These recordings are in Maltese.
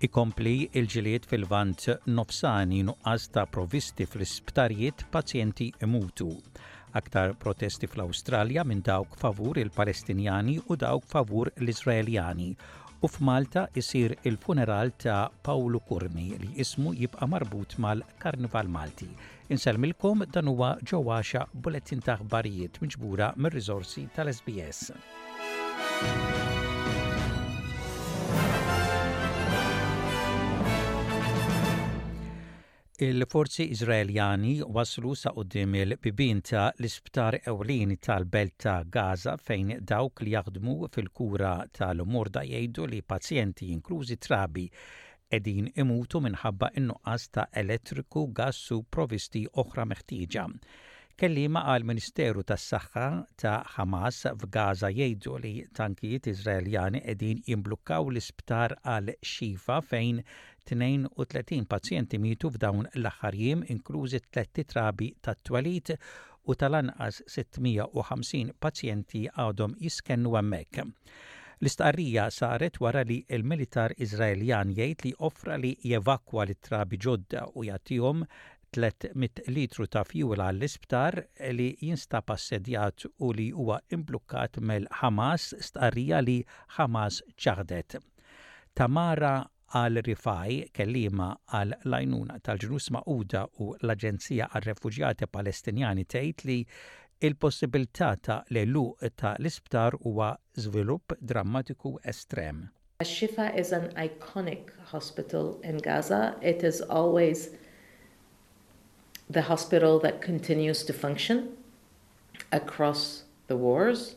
Ikompli l-ġlied fil-Lvant Nofsani, nuqqas ta' provvisti fl-isptarijiet, pazjenti imutu. Aktar protesti fl-Awstralja minn dawk favur il-Palestinjani u dawk favur l-Iżraeljani u f'Malta jsir il-funeral ta' Pawlu Curmi li ismu jibqa' marbut mal-Karnival Malti. Insellmilkom dan huwa ġo għaxa bulettin ta' aħbarijiet miġbura mir-riżorsi tal-SBS. Il-forzi Iżraeljani waslu sa quddiem il-bibien ta' l-isptar ewlieni tal-belt ta' Gaza fejn dawk li jaħdmu fil-kura ta' l-morda jgħidu li pazjenti, inklużi trabi, qegħdin imutu minħabba n-nuqqas ta' elettriku, gass u provvisti oħra meħtieġa. Kelliema għall-Ministeru tas-Saħħa ta' Ħamas f'Gaza jgħidu li tankijiet Iżraeljani qegħdin jimblukkaw l-isptar Al-Shifa fejn 32 pazjenti mietu f'dawn l-aħħar jiem, inklużi tlett itrabi tat-twelid, u tal-anqas 650 pazjenti għadhom jiskennu hemmhekk. L-istqarrija saret wara li l-militar Iżraeljan jgħid li offra li jevakwa lit-trabi ġodda u jagħtihom 300 litru ta' fjuwil għall-isptar li jinstab assedjat u li huwa imblukkat mill-Ħamas, stqarrija li Ħamas ċaħdet. Tamara Għal Rifai, kelliema għal l-għajnuna tal-Ġnus Magħquda u l-Aġenzija għar-Refuġjati Palestinjani tgħid li l-possibbiltà ta' l-għeluq ta' l-isptar huwa żvilupp drammatiku estrem. Al-Shifa is an iconic hospital in Gaza, it is always the hospital that continues to function across the wars.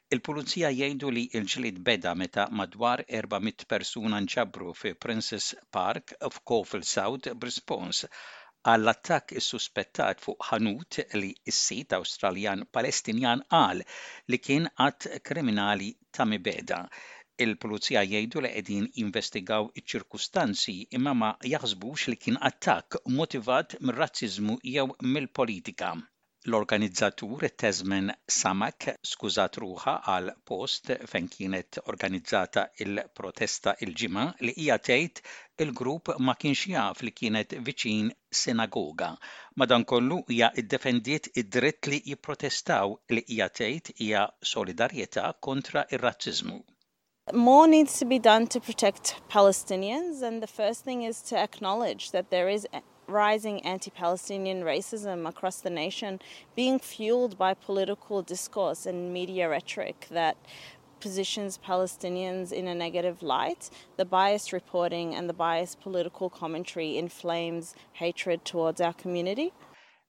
Il-Pulizija jgħidu li l-ġlied beda meta madwar 400 persuna nġabru fi Princes Park f'Cofield South b'rispons għall-attakk issuspettat fuq ħanut li s-sid Awstraljan Palestinjan qal li kien att kriminali ta' mibegħda. Il-Pulizija jgħidu li qegħdin jinvestigaw iċ-ċirkustanzi imma ma jaħsbux li kien attakk motivat mir-razziżmu jew mill-politika. L-organizzatur Tazman Samak skużat ruħha għal post fejn kienet organizzata l-protesta il-Ġimgħa li hija tgħid il-grupp ma kienx jaf li kienet viċin sinagoga. Madankollu hija ddefendiet id-dritt li jipprotestaw li hija tgħid hija solidarjetà kontra r-razziżmu. More needs to be done to protect Palestinians, and the first thing is to acknowledge that there is rising anti Palestinian racism across the nation being fueled by political discourse and media rhetoric that positions Palestinians in a negative light. The biased reporting and the biased political commentary inflames hatred towards our community.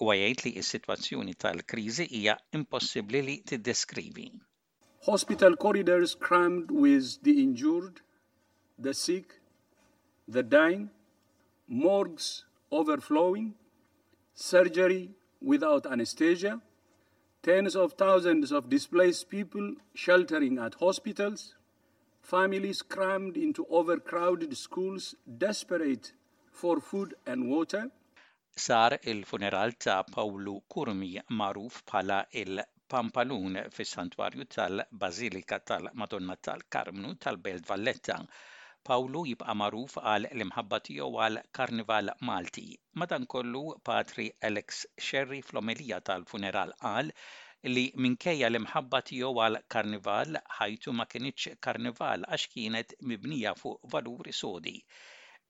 u għajajt li s situazzjoni tal krizi hija impossibli li t-deskrivi. Hospital corridors crammed with the injured, the sick, the dying, morgues overflowing, surgery without anesthesia, tens of thousands of displaced people sheltering at hospitals, families crammed into overcrowded schools desperate for food and water, Sar il-funeral ta' Pawlu Curmi magħruf bħala il-Pampalun fis-Santwarju tal-Bażilika tal-Madonna tal-Karmnu tal-Belt Valletta. Pawlu jibqa' magħruf għal l-imħabba tiegħu għal Karnival Malti. Madankollu, Patri Alex Scerri fl-omelija tal-funeral qal li minkejja l-imħabba tiegħu għal Karnival, ħajtu ma kinitx Karnival għax kienet mibnija fuq valuri sodi.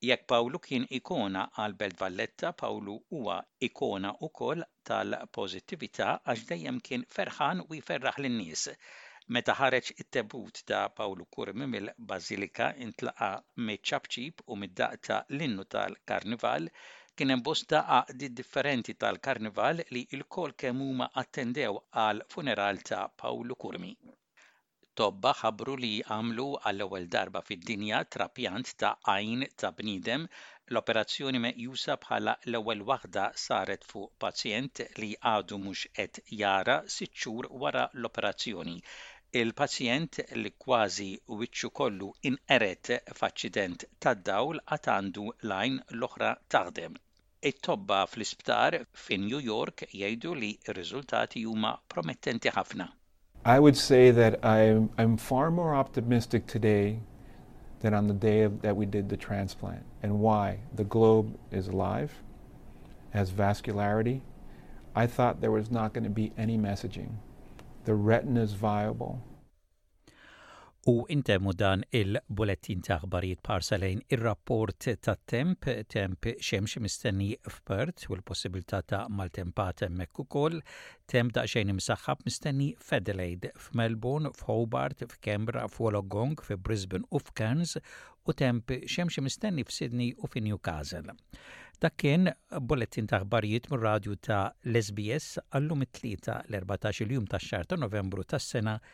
Jekk Pawlu kien ikona għal Belt Valletta, Pawlu huwa ikona wkoll tal-pożittività għax dejjem kien ferħan u jferraħ lin-nies. Meta ħareġ it-tebut ta' Pawlu Curmi mill-Bażilika intlaqa' miċ-ċapċip u mid-daqq ta' l-innu tal-Karnival. Kien hemm bosta għaqdiet differenti tal-Karnival li lkoll kemm huma attendew għall-funeral ta' Pawlu Curmi. Tobba ħabbru li għamlu għall-ewwel darba fid-dinja trapjant ta' għajn ta' bniedem, l-operazzjoni meqjusa bħala l-ewwel waħda saret fuq pazjent li għadu mhux qed jara sitt xhur wara l-operazzjoni. Il-pazjent, li kważi wiċċu kollu inqered f'aċċident tad-dawl, għad għandu l-għajn l-oħra taħdem. It-tobba fl-isptar fin New York jgħidu li r-riżultati huma promettenti ħafna. I would say that I'm, I'm far more optimistic today than on the day of, that we did the transplant. And why? The globe is alive, has vascularity. I thought there was not going to be any messaging. The retina is viable. U intemmu dan il-bulettin ta' aħbarijiet parsa lejn ir-rapport tat-temp, temp xemx mistenni f'Perth u l-possibilità ta' maltempat hemmhekk ukoll, temp daqsxejn imsaħħab mistenni f'Adelaide, f'Melbourne, f'Hobart, f'Canberra, f'Wollongong, fi Brisbane u f'Cairns u temp xemx mistenni f'Sydney u fi Newcastle. Dak kien bulettin ta' aħbarijiet mir-radju ta' l-SBS għallum it-tlieta l-14 il-jum tax-xahar ta' Novembru tas-sena 2023.